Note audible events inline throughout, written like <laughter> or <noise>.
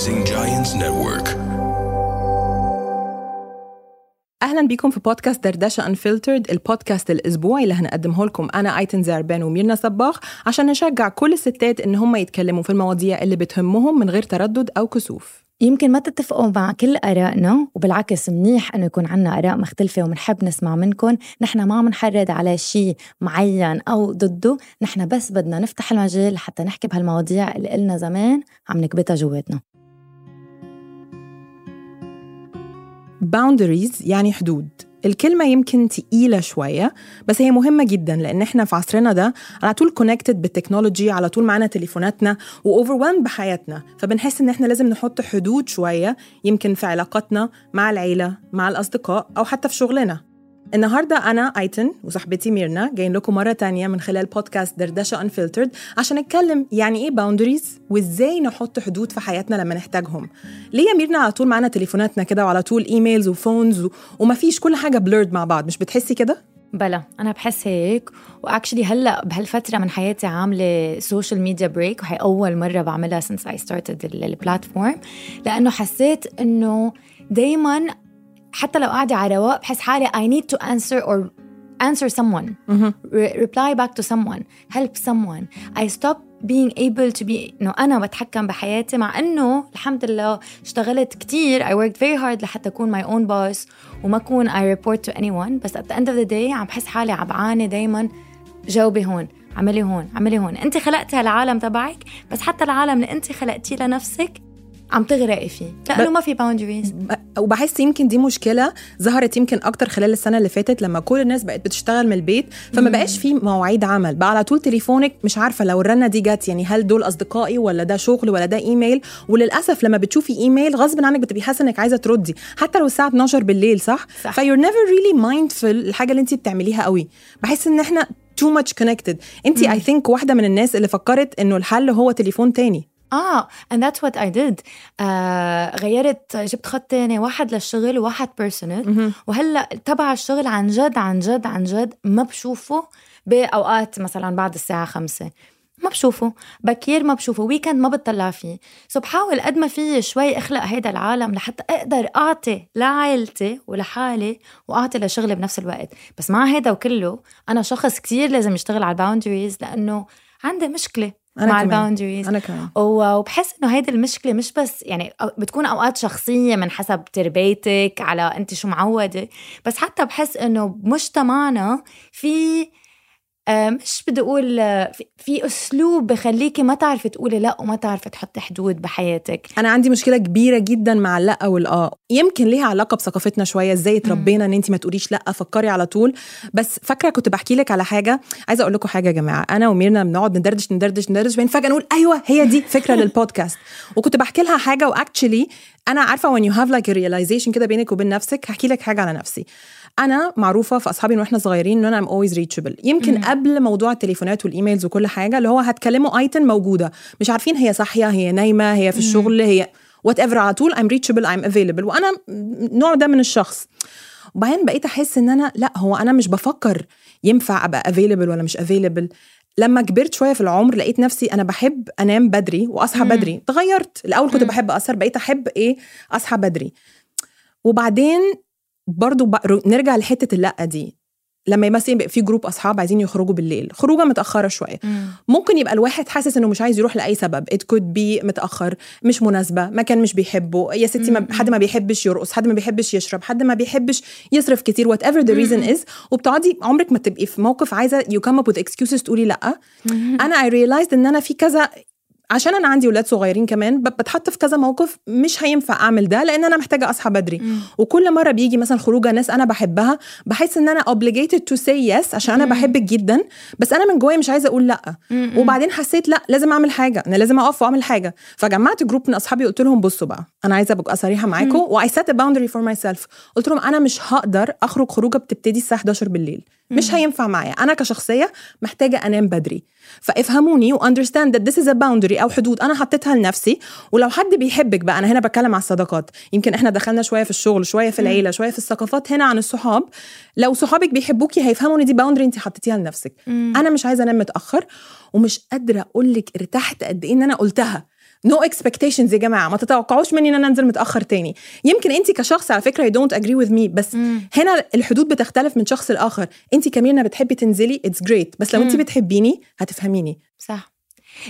Rising Giants Network. أهلا بيكم في بودكاست دردشة انفلترد البودكاست الأسبوعي اللي هنقدمه لكم. أنا أيتن زعربان وميرنا صباغ عشان نشجع كل الستات إن هم يتكلموا في المواضيع اللي بتهمهم من غير تردد أو كسوف. يمكن ما تتفقوا مع كل آرائنا وبالعكس منيح إنه يكون عنا آراء مختلفة ومنحب نسمع منكم. نحن ما منحرض على شيء معين أو ضده. نحن بس بدنا نفتح المجال لحتى نحكي بهالمواضيع اللي قلنا زمان عم نكبتها جواتنا. Boundaries يعني حدود. الكلمة يمكن تقيلة شوية بس هي مهمة جدا لأن إحنا في عصرنا ده على طول connected بال technology على طول معانا تليفوناتنا و over بحياتنا. فبنحس إن إحنا لازم نحط حدود شوية يمكن في علاقاتنا مع العيلة مع الأصدقاء أو حتى في شغلنا. النهارده أنا أيتن وصاحبتي ميرنا جايين لكم مرة تانية من خلال بودكاست دردشة unfiltered عشان نتكلم يعني إيه boundaries وإزاي نحط حدود في حياتنا لما نحتاجهم. ليه يا ميرنا على طول معانا تليفوناتنا كده وعلى طول emails و phones و... ومفيش كل حاجة blurred مع بعض. مش بتحسي كده؟ بلا أنا بحس هيك. و actually هلأ بهالفترة من حياتي عاملة social media break وهي أول مرة بعملها since I started ال platform لأنه حسيت إنه دايما حتى لو قاعدة على رواق بحس حالي I need to answer or answer someone. Re- reply back to someone help someone. I stop being able to be إنه أنا بتحكم بحياتي مع إنه الحمد لله اشتغلت كتير. I worked very hard لحتى أكون my own boss وما أكون I report to anyone. بس at the end of the day عم بحس حالي عم بعاني دايما. جاوبي هون عملي هون عملي هون. انت خلقتي هالعالم تبعك بس حتى العالم اللي انت خلقتيه لنفسك عم تغرقي فيه. لأنه ما في باوندريز وبحس يمكن دي مشكلة ظهرت يمكن أكتر خلال السنة اللي فاتت لما كل الناس بقت بتشتغل من البيت فما بقاش في مواعيد عمل. بقى على طول تليفونك مش عارفة لو الرنة دي جت يعني هل دول أصدقائي ولا ده شغل ولا ده إيميل؟ وللأسف لما بتشوفي إيميل غصب عنك بتبقي حاسة إنك عايزة تردي. حتى لو الساعة 12 بالليل صح, صح. ف you're never really mindful الحاجة اللي انت بتعمليها قوي. بحس إن إحنا too much connected and I think واحدة من الناس اللي فكرت إنه الحل هو تليفون تاني. آه and that's what I did. آه غيرت جبت خط تاني واحد للشغل وواحد personal وهلا تبع الشغل عن جد عن جد عن جد ما بشوفه بأوقات مثلا بعد الساعة خمسة. ما بشوفه بكير ما بشوفه weekend ما بتطلع فيه. so بحاول قد ما في شوي أخلق هيدا العالم لحتى أقدر أعطي لعائلتي ولحالي وأعطي لشغلي بنفس الوقت. بس مع هيدا وكله أنا شخص كتير لازم يشتغل على ال boundaries لأنه عندي مشكلة. أنا مع كمان. الباوندريز أنا كمان وبحس إنه هيدي المشكلة مش بس يعني بتكون أوقات شخصية من حسب تربيتك على أنت شو معودة بس حتى بحس إنه بمجتمعنا في مش بدي أقول آه، في- أسلوب بخليكي ما تعرفي تقولي لا وما تعرفي تحطي حدود بحياتك. أنا عندي مشكلة كبيرة جدا مع اللا والاه يمكن ليها علاقة بثقافتنا شوية إزاي اتربينا إن انت ما تقوليش لا فكري على طول. بس فاكرة كنت بحكي لك على حاجة؟ عايزة أقول لكم حاجة يا جماعة. أنا وميرنا بنقعد ندردش ندردش ندردش بعدين فجأة نقول أيوه هي دي فكرة <laughs> للبودكاست وكنت بحكي لها حاجة و actually أنا عارفة when you have like a realization كده بينك وبين نفسك هحكي لك حاجة على نفسي. أنا معروفة في أصحابي من وإحنا صغيرين إن أنا I'm always reachable. يمكن مم. قبل موضوع التليفونات وال emails وكل حاجة اللي هو هتكلموا ايتن موجودة. مش عارفين هي صاحية هي نايمة هي في الشغل هي whatever على طول I'm reachable I'm available. وأنا النوع ده من الشخص. وبعدين بقيت أحس إن أنا لأ هو أنا مش بفكر ينفع أبقى available ولا مش available. لما كبرت شوية في العمر لقيت نفسي أنا بحب أنام بدري وأصحى مم. بدري. تغيرت. الأول كنت مم. بحب أسهر بقيت أحب إيه؟ أصحى بدري. وبعدين برضو نرجع لحتة اللأ دي. لما مثلا يبقى في جروب أصحاب عايزين يخرجوا بالليل خروجة متأخرة شوية. ممكن يبقى الواحد حاسس إنه مش عايز يروح لأي سبب. It could be متأخر مش مناسبة مكان مش بيحبه يا ستي ما مم. حد ما بيحبش يرقص حد ما بيحبش يشرب حد ما بيحبش يصرف كتير whatever the reason is. وبتقعدي عمرك ما تبقي في موقف عايزة you come up with excuses تقولي لأ. أنا I realized إن أنا في كذا عشان أنا عندي ولاد صغيرين كمان بتحط في كذا موقف مش هينفع أعمل ده لأن أنا محتاجة أصحى بدري. وكل مرة بيجي مثلا خروجة ناس أنا بحبها بحس إن أنا obligated to say yes عشان أنا بحبك جدا بس أنا من جوايا مش عايزة أقول لأ. وبعدين حسيت لأ لازم أعمل حاجة أنا لازم أقف وأعمل حاجة. فجمعت group من أصحابي قلت لهم بصوا بقى أنا عايزة أبقى صريحة معاكم. و I set boundary for myself قلت لهم أنا مش هقدر أخرج خروجة بتبتدي الساعة 11 بالليل. مش هينفع معايا. أنا كشخصية محتاجة أنام بدري. فافهموني و understand this is a boundary أو حدود. أنا حطيتها لنفسي. ولو حد بيحبك بقى أنا هنا بتكلم على الصداقات. يمكن إحنا دخلنا شوية في الشغل شوية في العيلة شوية في الثقافات هنا عن الصحاب. لو صحابك بيحبوكي هيفهموا إن دي boundary انت حطيتيها لنفسك. أنا مش عايزة أنام متأخر ومش قادرة أقول لك ارتحت قد إيه إن أنا قلتها. no, no expectations يا جماعة. ما تتوقعوش مني إن أنا أنزل متأخر تاني. يمكن انت كشخص على فكرة you don't agree with me بس هنا الحدود بتختلف من شخص لآخر. انت كميرنا بتحبي تنزلي it's great بس لو انت بتحبيني هتفهميني. صح.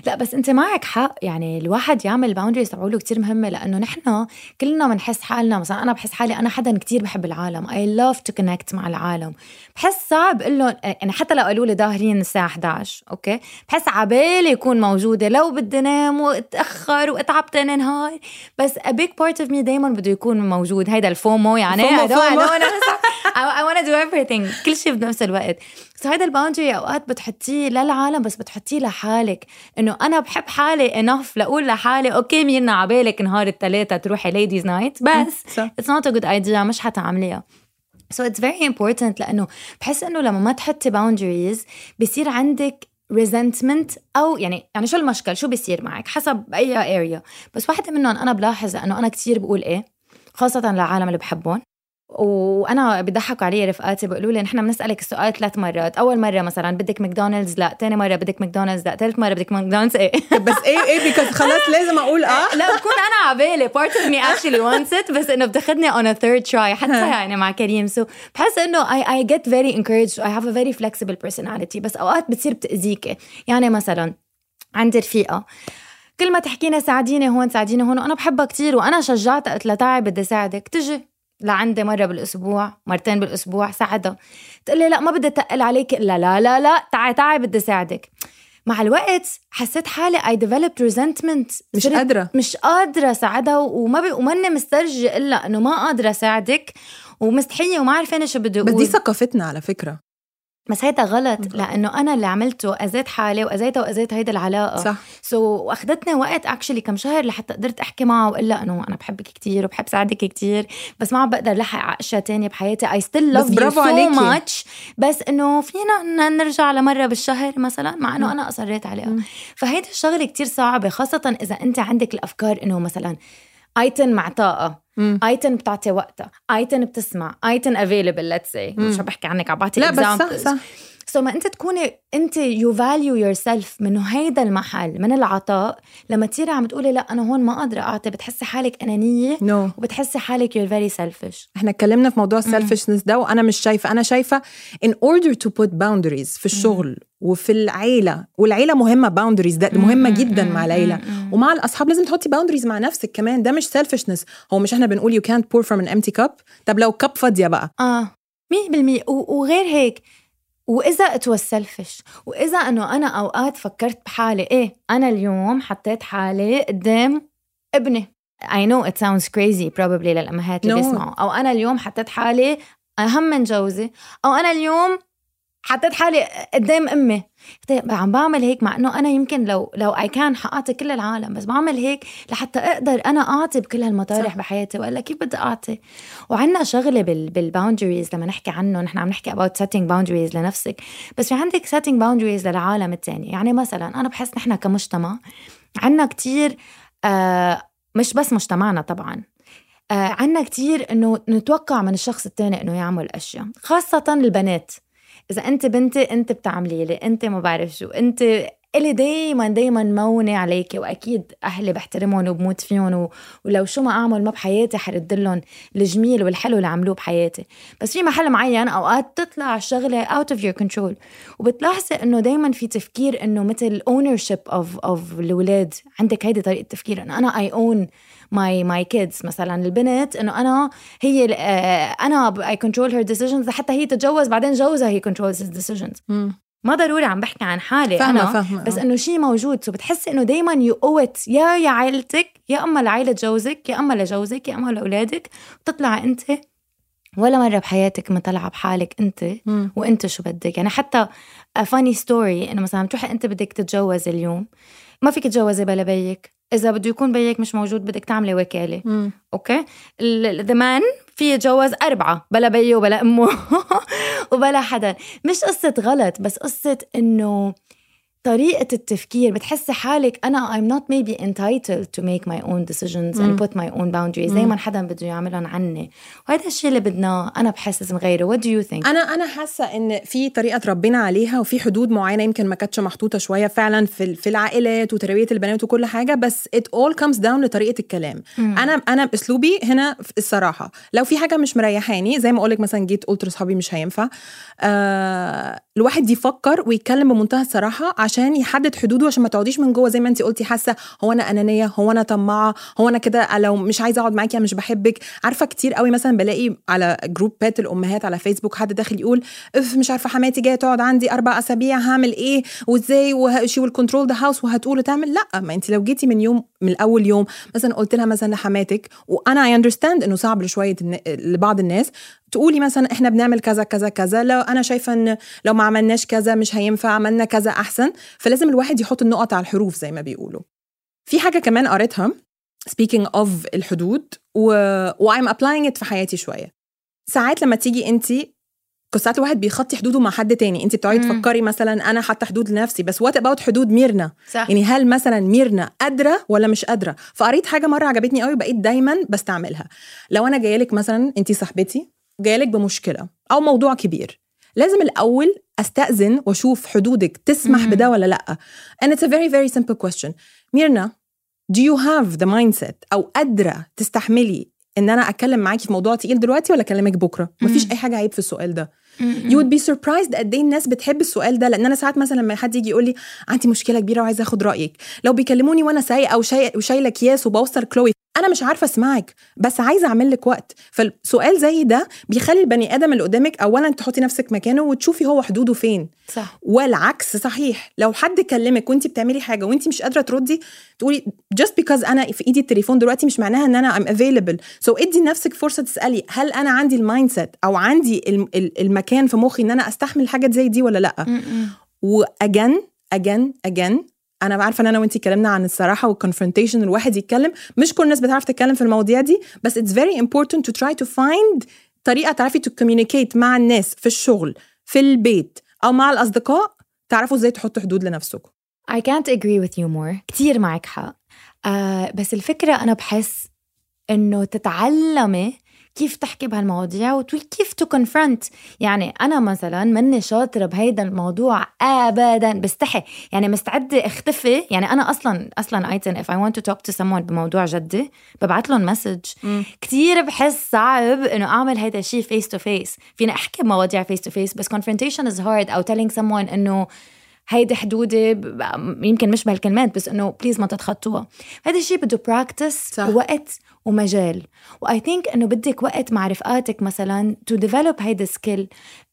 لا بس انت معك حق. يعني الواحد يعمل boundaries تبعوله كتير مهمة لأنه نحن كلنا بنحس حالنا مثلا أنا بحس حالي أنا حدا كتير بحب العالم. I love to connect مع العالم. بحس صعب أقول لهم يعني حتى لو قالوا لي ظاهرين الساعة 11 okay؟ بحس عبالي يكون موجودة. لو بدي انام وأتأخر وأتعب تاني نهار بس a big part of me دائما بده يكون موجود. هيدا ال FOMO يعني FOMO، I don't- I FOMO. don't- I, I want to do everything. كل شيء بنفس الوقت. بس هذا ال boundary أوقات بتحطيه للعالم بس بتحطيه لحالك. إنه أنا بحب حالي enough لأقول لحالي okay ميرنا عبالك نهار الثلاثاء تروحي ladies night بس. it's not a good idea مش حتعمليها. So it's very important لأنه بحس إنه لما ما تحطي boundaries بصير عندك resentment أو يعني يعني شو المشكل شو بيصير معك؟ حسب أي area. بس واحدة منهم أنا بلاحظ إنه أنا كتير بقول إيه خاصة للعالم اللي بحبهم. وأنا بيضحكوا علي رفقاتي بيقولوا لي نحن بنسألك السؤال ثلاث مرات أول مرة مثلا بدك ماكدونالدز لا ثاني مرة بدك ماكدونالدز لا ثالث مرة بدك ماكدونالدز إيه؟ بس إيه إيه because خلاص لازم أقول آه. لا بكون أنا عبالي part of me actually wants it بس إنه بتاخذني on a third try حتى يعني مع كريم. so بحس إنه I, I get very encouraged. I have a very flexible personality. بس أوقات بتصير بتاذيكي يعني مثلا عندي رفيقة كل ما تحكينا ساعديني هون ساعديني هون وأنا بحبها كتير وأنا شجعتها قلت لها تعي بدي ساعدك. تجي. لعندي مرة بالأسبوع مرتين بالأسبوع ساعدها. تقول لي لا ما بدي أتقل عليك. لا لا لا لا تعي تعي بدي ساعدك مع الوقت حسيت حالي I developed resentment. مش صرت قادرة. مش قادرة ساعدها وما بي وماني مسترجي إلا إنه ما قادرة ساعدك ومستحية وما عارفة شو بدي بس أقول. دي ثقافتنا على فكرة. بس هيدا غلط لأنه أنا اللي عملته أذيت حالي واذيتها وأذيت هيدا العلاقة. صح. so so, واخدتني وقت actually كم شهر لحتى قدرت أحكي معه وأقول لها إنه أنا بحبك كتير وبحب ساعدك كتير بس ما عم بقدر لحق على اشياء تانية بحياتي. I still love you so. much بس إنه فينا نرجع لمرة بالشهر مثلا مع إنه أنا أصريت عليها. فهيدا الشغلة كتير صعبة خاصة إذا أنت عندك الأفكار إنه مثلا إنتن مع طاقة. إنتن بتعطي وقتها. إنتن بتسمع. إنتن available let's say مش عم بحكي عنك عم بعطي لا بس صح. صح. so ما انت تكوني انت you value yourself منه هيدا المحل من العطاء. لما تصيري عم تقولي لا أنا هون ما قادرة أعطي بتحسي حالك أنانية no وبتحسي حالك you're very selfish إحنا اتكلمنا في موضوع ال selfishness ده وأنا مش شايفة. أنا شايفة in order to put boundaries في الشغل وفي العيلة والعيلة مهمة boundaries ده مهمة جدا مع العيلة. ومع الأصحاب لازم تحطي boundaries مع نفسك كمان. ده مش selfishness. هو مش إحنا بنقول you can't pour from an empty cup. طب لو cup فاضية بقى؟ آه. 100% و- وغير هيك وإذا it was selfish وإذا إنه أنا أوقات فكرت بحالي إيه أنا اليوم حطيت حالي قدام ابني. I know it sounds crazy probably للأمهات اللي No. بيسمعوا. أو أنا اليوم حطيت حالي أهم من جوزي. أو أنا اليوم حطيت حالي قدام أمي. عم بعمل هيك مع إنه أنا يمكن لو لو I can حأعطي كل العالم بس بعمل هيك لحتى أقدر أنا أعطي بكل هالمطارح صح. بحياتي والا كيف بدي أعطي؟ وعندنا شغلة بال بالباوندريز لما نحكي عنه نحن عم نحكي about setting boundaries لنفسك بس في عندك setting boundaries للعالم التاني. يعني مثلا أنا بحس نحن كمجتمع عندنا كتير آه مش بس مجتمعنا طبعا آه عندنا كتير إنه نتوقع من الشخص التاني إنه يعمل أشياء خاصة البنات. إذا أنت بنتي أنت بتعملي لي أنت ما بعرف شو أنت إلي دايما دايما مونة عليكي وأكيد أهلي بحترمهم وبموت فيهم و... ولو شو ما أعمل ما بحياتي حرد لهم الجميل والحلو اللي عملوه بحياتي. بس في محل معين أوقات تطلع الشغله out of your control وبتلاحظي إنه دايما في تفكير إنه مثل ownership of of الاولاد عندك هيدي طريقة تفكير إنه أنا I own my my kids مثلا البنت إنه أنا هي آه، أنا I control her decisions حتى هي تتجوز بعدين جوزها هي controls his decisions. ما ضروري عم بحكي عن حالي فاهمة أنا فاهمة بس. إنه شيء موجود. so بتحسي إنه دائما you're out يا يا عائلتك يا أما لعائلة جوزك يا أما لجوزك يا أما لأولادك. بتطلع أنت ولا مرة بحياتك ما طلع بحالك أنت مم. وأنت شو بدك. يعني حتى funny story إنه مثلا بتروحي أنت بدك تتجوز اليوم ما فيك تتجوزي بلا بيك. إذا بده يكون بيك مش موجود بدك تعملي وكالة. مم. okay؟ the man في يتجوز أربعة بلا بيه وبلا أمه <laughs> وبلا حدا. مش قصة غلط بس قصة إنه طريقة التفكير بتحسي حالك أنا I'm not maybe entitled to make my own decisions مم. and put my own boundaries. زي ما حدا بده يعملهم عني. وهذا الشيء اللي بدنا أنا بحس لازم نغيره what do you think؟ أنا أنا حاسة إن في طريقة ربنا عليها وفي حدود معينة يمكن ما كانتش محطوطة شوية فعلا في في العائلات وتربية البنات وكل حاجة بس it all comes down لطريقة الكلام. مم. أنا أنا اسلوبي هنا في الصراحة. لو في حاجة مش مريحاني زي ما أقول لك مثلا جيت قلت لاصحابي مش هينفع. آه الواحد يفكر ويتكلم بمنتهى الصراحة عشان يحدد حدوده عشان ما تقعديش من جوه زي ما انت قلتي حاسة هو أنا أنانية هو أنا طماعة هو أنا كده لو مش عايزة أقعد معاكي أنا مش بحبك. عارفة كتير قوي مثلا بلاقي على جروبات الأمهات على فيسبوك حد داخل يقول أف مش عارفة حماتي جاية تقعد عندي أربع أسابيع هعمل إيه؟ وإزاي؟ و she will control the house وهتقول وتعمل. لأ ما انت لو جيتي من يوم من اول يوم مثلا قلت لها مثلا لحماتك وأنا I understand إنه صعب لشوية لبعض الناس تقولي مثلا إحنا بنعمل كذا كذا كذا لو أنا شايفة إن لو ما عملناش كذا مش هينفع عملنا كذا أحسن فلازم الواحد يحط النقط على الحروف زي ما بيقولوا. في حاجة كمان قريتها speaking of الحدود و, و I'm applying it في حياتي شوية. ساعات لما تيجي انت ساعات الواحد بيخطي حدوده مع حد تاني. انت بتقعدي. تفكري مثلا أنا حاطة حدود لنفسي بس وات اباوت حدود ميرنا؟ صح. يعني هل مثلا ميرنا قادرة ولا مش قادرة؟ فقريت حاجة مرة عجبتني قوي بقيت دايما بستعملها. لو أنا جاية لك مثلا انت صاحبتي جاية لك بمشكلة أو موضوع كبير لازم الأول أستأذن وأشوف حدودك تسمح مم. بده ولا لأ. And it's a very very simple question. ميرنا do you have the mindset أو قادرة تستحملي إن أنا أتكلم معاكي في موضوع تقيل دلوقتي ولا أكلمك بكرة؟ مفيش. أي حاجة عيب في السؤال ده. you would be surprised قد إيه الناس بتحب السؤال ده لأن أنا ساعات مثلا لما حد يجي يقول لي عندي مشكلة كبيرة وعايزة آخد رأيك. لو بيكلموني وأنا سايقة وشاي- وشايلة أكياس وبوصل كلوي أنا مش عارفة أسمعك بس عايزة اعمل لك وقت. فالسؤال زي ده بيخلي البني آدم اللي قدامك اولا تحطي نفسك مكانه وتشوفي هو حدوده فين. صح. والعكس صحيح. لو حد كلمك وانت بتعملي حاجة وانت مش قادرة تردي تقولي just because أنا في إيدي التليفون دلوقتي مش معناها إن أنا I'm available. So ادي لنفسك فرصة تسألي هل أنا عندي ال mindset أو عندي الم- ال- المكان في مخي إن أنا أستحمل حاجة زي دي ولا لأ. و again again again أنا عارفة إن أنا وأنتي اتكلمنا عن الصراحة وال confrontation الواحد يتكلم. مش كل الناس بتعرف تتكلم في المواضيع دي بس it's very important to try to find طريقة تعرفي communicate مع الناس في الشغل في البيت أو مع الأصدقاء تعرفوا إزاي تحطوا حدود لنفسكم. I can't agree with you more. كتير معك حق. آه بس الفكرة أنا بحس إنه تتعلمي كيف تحكي بهالمواضيع وكيف to confront يعني أنا مثلا مني شاطرة بهيدا الموضوع أبدا بستحي يعني مستعدة أختفي. يعني أنا أصلا أصلا أيتن if I want to talk to someone بموضوع جدي ببعت لهم message كتير بحس صعب إنه أعمل هيدا الشيء face to face. فينا أحكي بمواضيع face to face بس confrontation is hard. أو telling someone إنه هيدي حدودي يمكن مش بهالكلمات بس إنه please ما تتخطوها. هذا الشيء بده practice صح. ووقت ومجال. و I think إنه بدك وقت مع رفقاتك مثلا to develop هيدا skill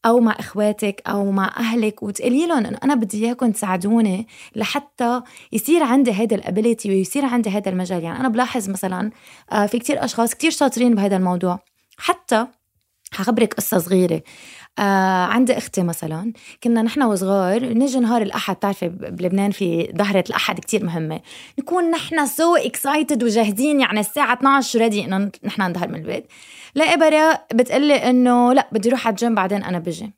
أو مع إخواتك أو مع أهلك وتقولي لهم إنه أنا بدي إياكم تساعدوني لحتى يصير عندي هيدا ال ability ويصير عندي هيدا المجال. يعني أنا بلاحظ مثلا آه، في كتير أشخاص كتير شاطرين بهذا الموضوع. حتى حخبرك قصة صغيرة. آه عندي أختي مثلا كنا نحن وصغار نجي نهار الأحد بتعرفي بلبنان في ظهرة الأحد كتير مهمة. نكون نحن so excited وجاهزين يعني الساعة 12 ready إنه نحن نظهر من البيت. لاقي براء بتقلي إنه لا بدي أروح على الجيم بعدين أنا بجي.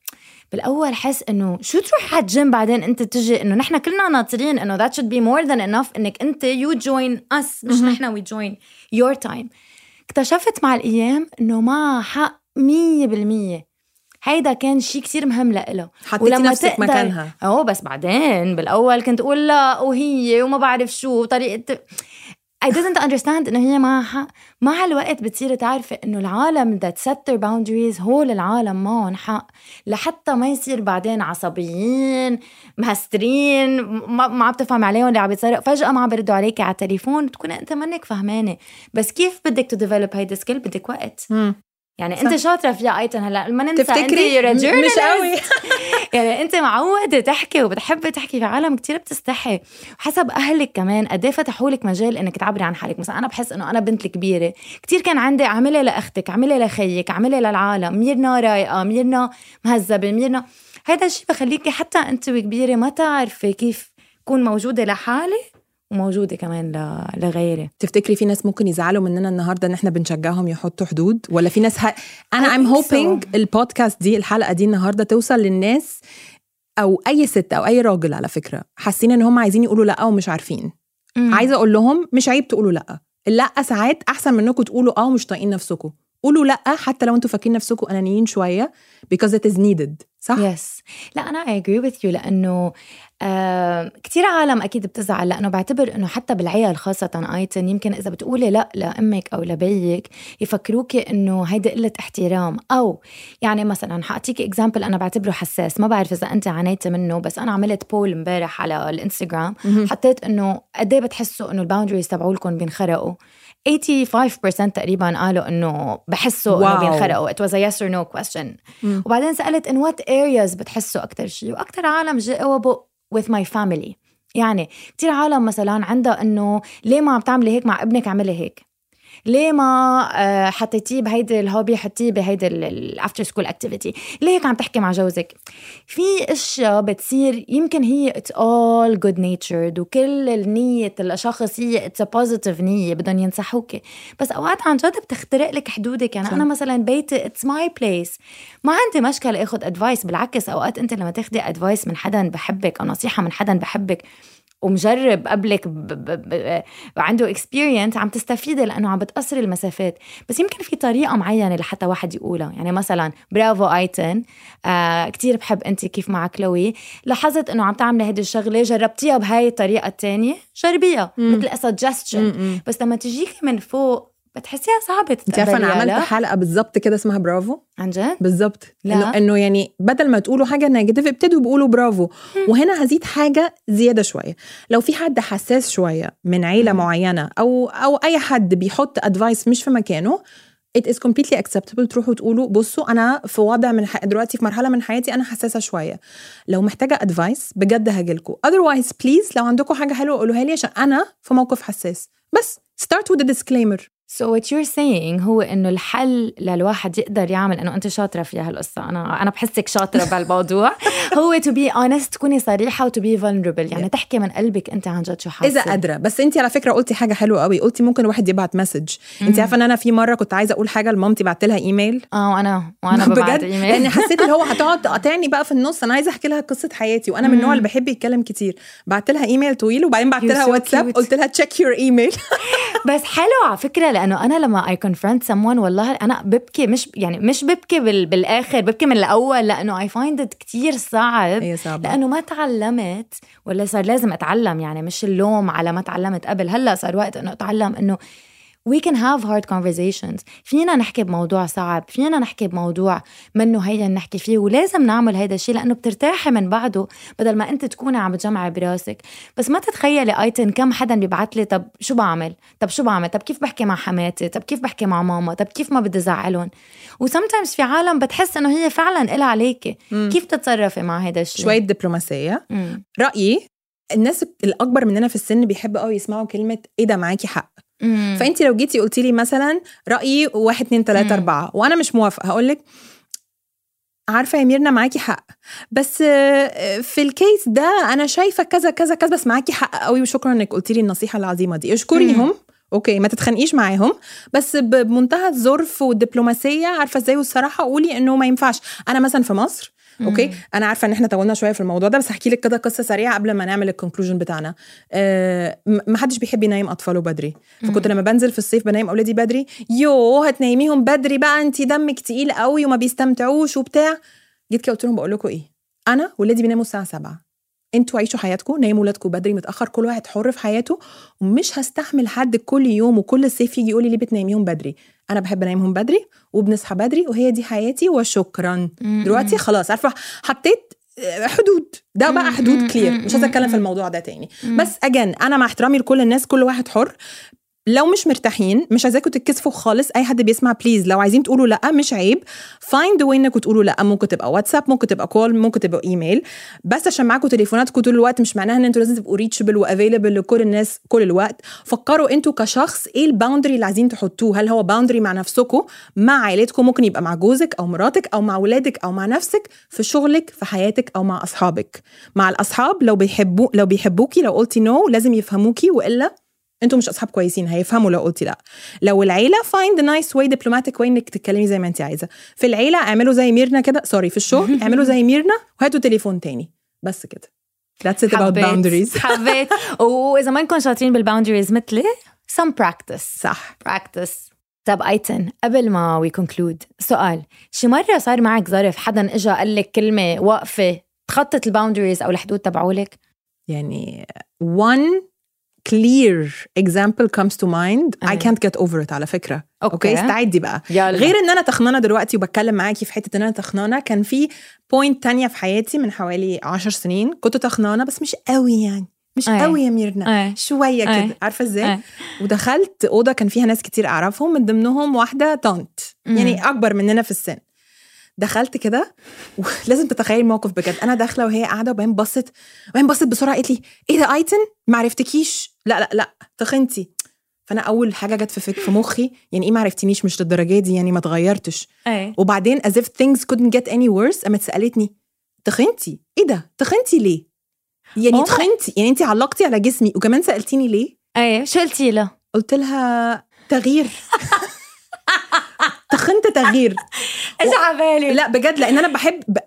بالأول حس إنه شو تروح على الجيم بعدين أنت تجي؟ إنه نحن كلنا ناطرين إنه that should be more than enough إنك أنت you join us مش نحن we join your time. اكتشفت مع الأيام إنه ما حق مية بالمية. هيدا كان شيء كتير مهم لإله. حطيتي نفسك مكانها. آه بس بعدين بالأول كنت أقول لا وهي وما بعرف شو طريقه I didn't understand إنه هي معها حق مع الوقت بتصيري تعرفي إنه العالم that set their boundaries هول العالم معهم حق. لحتى ما يصير بعدين عصبيين مهسترين ما, ما عم تفهم عليهم اللي عم بيتصرف فجأة ما عم بيردوا عليكي على التليفون تكوني أنت منك فهمانة. بس كيف بدك ت develop هيدا skill بدك وقت. يعني صح. أنت شاطرة فيها أيتن هلأ ما ننسى تفتكري؟ انت مش. قوي. <laughs> يعني أنت معودة تحكي وبتحبي تحكي في عالم كتير بتستحي. وحسب أهلك كمان قد إيه فتحوا لك مجال إنك تعبري عن حالك. مثلا أنا بحس إنه أنا بنت الكبيره كتير كان عندي اعملي لأختك اعملي لخيك اعملي للعالم ميرنا رايقة ميرنا مهذبة ميرنا هذا الشيء بخليكي حتى أنت وكبيرة ما تعرفي كيف كون موجودة لحالي وموجوده كمان لغيري. تفتكري في ناس ممكن يزعلوا مننا النهارده إن إحنا بنشجعهم يحطوا حدود؟ ولا في ناس ه... أنا think hoping so. البودكاست دي الحلقة دي النهارده توصل للناس أو أي ست أو أي راجل على فكرة حاسين إن هم عايزين يقولوا لأ ومش عارفين. عايزة أقول لهم مش عيب تقولوا لأ. لا ساعات أحسن من إنكم تقولوا آه ومش طايقين نفسكم. قولوا لأ حتى لو أنتوا فاكرين نفسكم أنانيين شوية because it is needed صح؟ yes لا أنا I agree with you لأنه آه كثير عالم أكيد بتزعل لأنه بعتبر إنه حتى بالعيال خاصة أيتن يمكن إذا بتقولي لأ لامك أو لبيك يفكروكي إنه هيدي قلة احترام. أو يعني مثلا حأعطيكي example أنا بعتبره حساس ما بعرف إذا أنت عانيتي منه بس أنا عملت poll امبارح على الإنستغرام حطيت إنه قد إيه بتحسوا إنه ال boundaries تبعولكم بينخرقوا؟ 85% تقريبا قالوا إنه بحسوا إنه. بينخرقوا. Was a yes or no question. وبعدين سألت in what areas بتحسوا أكثر شيء؟ وأكثر عالم جاوبوا with my family. يعني كثير عالم مثلا عندها إنه ليه ما عم تعملي هيك مع ابنك اعملي هيك؟ ليه ما آه، حطيتيه بهيدي ال hobby حطيه بهيدي ال after school activity ليه هيك عم تحكي مع جوزك؟ في أشياء بتصير يمكن هي it's all good natured وكل النية الأشخاص هي it's positive نية بدهم ينصحوكي. بس أوقات عن جد بتخترق لك حدودك. يعني صح. أنا مثلا بيتي it's my place ما عندي مشكلة اخذ advice بالعكس أوقات أنت لما تاخدي advice من حدا بحبك أو نصيحة من حدا بحبك ومجرب قبلك ب- ب- ب- عنده experience عم تستفيدي لأنه عم بتقصر المسافات. بس يمكن في طريقة معينة لحتى واحد يقولها. يعني مثلا برافو أيتن. آه كتير بحب انت كيف مع كلوي. لاحظت إنه عم تعملي هيدي الشغلة جربتيها بهاي الطريقة الثانية جربيها مثل suggestion بس لما تجيكي من فوق بتحسيها صعبة انت عارفة أنا عملت لا؟ حلقة بالظبط كده اسمها برافو؟ عن جد؟ بالظبط. لا. انه إنه يعني بدل ما تقولوا حاجة negative ابتدوا بيقولوا برافو. وهنا هزيد حاجة زيادة شوية. لو في حد حساس شوية من عيلة معينة أو أو أي حد بيحط advice مش في مكانه it is completely acceptable تروحوا تقولوا بصوا أنا في وضع من ح... دلوقتي في مرحلة من حياتي أنا حساسة شوية. لو محتاجة advice بجد هاجيلكوا otherwise please لو عندكم حاجة حلوة قولوها لي عشان أنا في موقف حساس. بس start with a disclaimer. So what you're saying هو إنه الحل للواحد يقدر يعمل إنه أنت شاطرة في هالقصة. أنا أنا بحسك شاطرة بهالموضوع. <laughs> هو to be honest تكوني صريحة و to be vulnerable. يعني تحكي من قلبك أنت عن جد شو حاسة. اذا قادره بس انت على فكرة قلتي حاجة حلوة قوي. قلتي ممكن الواحد يبعت message انت عارفة إن أنا في مرة كنت عايزة أقول حاجة لمامتي بعت لها ايميل آه وأنا وأنا <laughs> ببعت ايميل لأن <laughs> حسيت اللي هو هتقعد تقاطعني بقى في النص. أنا عايزة أحكي لها قصة حياتي. وأنا من النوع اللي بحب يتكلم كتير. بعت لها ايميل طويل وبعدين بعت لها واتساب. قلت لها check your email بس حلو على فكرة لأنه أنا لما I confront someone والله أنا ببكي مش يعني مش ببكي بال بالآخر ببكي من الأول لأنه I find it كثير صعب هي صعبة. لأنه ما تعلمت ولا صار لازم أتعلم يعني مش اللوم على ما تعلمت قبل هلأ صار وقت إنه أتعلم إنه we can have hard conversations. فينا نحكي بموضوع صعب. فينا نحكي بموضوع منه هيا نحكي فيه ولازم نعمل هيدا الشيء لأنه بترتاحي من بعده بدل ما أنت تكوني عم بتجمعي براسك. بس ما تتخيلي ايتن كم حدا بيبعت لي طب شو بعمل؟ طب شو بعمل؟ طب كيف بحكي مع حماتي؟ طب كيف بحكي مع ماما؟ طب كيف ما بدي زعلهم؟ وسمتايمز في عالم بتحس إنه هي فعلا إلها عليكي. كيف تتصرفي مع هيدا الشيء شوية دبلوماسية. مم. رأيي الناس الأكبر مننا في السن بيحبوا قوي يسمعوا كلمة إيه ده معاكي حق. مم. فأنت لو جيتي قلتي لي مثلا رأيي واحد اتنين تلاتة. أربعة وأنا مش موافقة هقول لك عارفة يا ميرنا معاكي حق. بس آه، في ال case ده أنا شايفة كذا كذا كذا بس معاكي حق قوي وشكرا إنك قلتي لي النصيحة العظيمة دي. اشكريهم. okay ما تتخانقيش معاهم. بس بمنتهى الظرف والدبلوماسية عارفة إزاي؟ والصراحة قولي إنه ما ينفعش. أنا مثلا في مصر okay؟ أنا عارفة إن إحنا طولنا شوية في الموضوع ده بس هحكي لك كده قصة سريعة قبل ما نعمل ال conclusion بتاعنا. آه ما حدش بيحب ينام أطفاله بدري. فكنت لما بنزل في الصيف بنام أولادي بدري. يو هتنيميهم بدري بقى أنت دمك تقيل قوي وما بيستمتعوش وبتاع. جيت كده قلت لهم بقول لكم إيه؟ أنا ولادي بيناموا الساعة 7 أنتوا عيشوا حياتكم نيموا ولادكم بدري متأخر كل واحد حر في حياته. ومش هستحمل حد كل يوم وكل الصيف يجي يقول لي ليه بتناميهم بدري. أنا بحب انامهم بدري وبنصحى بدري وهي دي حياتي وشكرا. دلوقتي خلاص عارفة حطيت آه، حدود. ده بقى حدود clear مش عايزه اتكلم في الموضوع ده تاني. بس again أنا مع احترامي لكل الناس كل واحد حر. لو مش مرتاحين مش عايزاكم تتكسفوا خالص أي حد بيسمع please لو عايزين تقولوا لأ مش عيب. find a way انكم تقولوا لأ. ممكن تبقى واتساب ممكن تبقى call ممكن تبقى ايميل بس عشان معاكم تليفوناتكم طول الوقت مش معناها إن أنتوا لازم تبقوا reachable و available لكل الناس كل الوقت. فكروا إنتوا كشخص إيه ال boundary اللي عايزين تحطوه. هل هو boundary مع نفسكم مع عائلتكم ممكن يبقى مع جوزك أو مراتك أو مع ولادك أو مع نفسك في شغلك في حياتك أو مع أصحابك. مع الأصحاب لو بيحبوا لو بيحبوكي لو قلتي no no, لازم يفهموكي وإلا أنتوا مش اصحاب كويسين هيفهموا لو قلتي لا. للعيلة find nice way diplomatic way انك تتكلمي زي ما انت عايزة. في العيلة اعملوا زي ميرنا كده sorry في الشغل <laughs> اعملوا زي ميرنا وهاتوا تليفون تاني. بس كده. That's it about boundaries. <laughs> حبيت. واذا ما نكون شاطرين بال boundaries مثلي some practice. صح. practice طب أيتن قبل ما we conclude سؤال. شي مرة صار معك ظرف حدا اجى قال لك كلمة واقفة تخطت الباوندريز أو الحدود تبعولك؟ يعني one clear example comes to mind. I I can't get over it على فكرة. okay. okay؟ استعدي بقى. يلا. غير إن أنا تخنانة دلوقتي وبتكلم معاكي في حتة إن أنا تخنانة كان في point تانية في حياتي من حوالي عشر سنين. كنت تخنانة بس مش قوي يعني. مش أي. قوي يا ميرنا. أي. شوية أي. كده. عارفة إزاي. ودخلت أوضة كان فيها ناس كتير أعرفهم من ضمنهم واحدة طنط. يعني أكبر مننا في السن. دخلت كده ولازم <laughs> تتخيلي الموقف بجد. أنا داخلة وهي قاعدة وبعدين بصت وبعدين بصت بسرعة قالت لي إيه ده أيتن؟ ما عرفتكيش. لا لا لا تخنتي فأنا أول حاجة جت في في مخي يعني إيه ما عرفتنيش مش للدرجة دي يعني ما اتغيرتش. وبعدين as if things couldn't get any worse قامت سألتني تخنتي إيه ده؟ تخنتي ليه؟ يعني تخنتي يعني انت علقتي على جسمي وكمان سألتيني ليه؟ إيه شو قلتي لها؟ قلت لها تغيير. <laughs> تخنت تغيير. <laughs> على بالي؟ لا بجد لأن أنا بحب ب...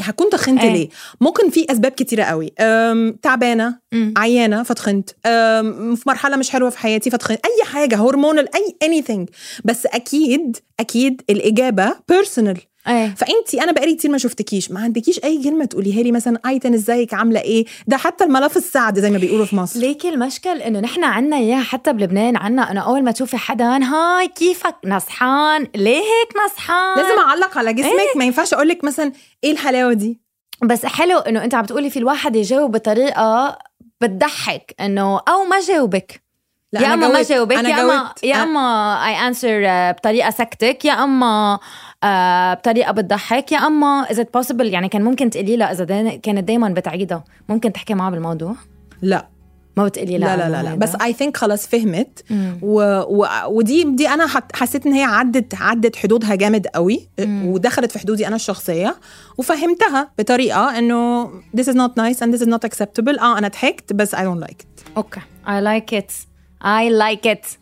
هكون تخنت إيه. ليه؟ ممكن في أسباب كتيرة قوي. أم... تعبانة مم. عيانة فتخنت أم... في مرحلة مش حلوة في حياتي فتخنت أي حاجة هرمونال أي anything. بس أكيد أكيد الإجابة بيرسونال إيه. فانت أنا بقالي كتير ما شفتكيش. ما عندكيش أي كلمة تقوليها لي مثلا أيتن إزيك عاملة إيه؟ ده حتى الملافظ سعد زي ما بيقولوا في مصر. ليكي المشكل إنه نحن عنا إياها حتى بلبنان عنا انه أول ما تشوفي حدا هاي كيفك؟ نصحانة. ليه هيك نصحانة؟ لازم أعلق على جسمك. ما ينفعش أقول لك مثلا إيه الحلاوة دي؟ بس حلو إنه أنت عم بتقولي في الواحد يجاوب بطريقة بتضحك إنه أو ما جاوبك. لا يا أما ما. جاوبك يا أما. يا أما I answer بطريقة سكتك يا أما آه، بطريقة بتضحك. يا أما اذا possible يعني كان ممكن تقولي لها إذا دايما كانت دايما بتعيدها. ممكن تحكي معها بالموضوع؟ لا. ما بتقولي لا لا لا لا. بس I think خلاص فهمت. مم. و... و... ودي دي أنا. حسيت إن هي عدت عدت حدودها جامد قوي ودخلت في حدودي أنا الشخصية وفهمتها بطريقة إنه this is not nice and this is not acceptable. آه أنا ضحكت بس I don't like it. okay. I like it. I like it.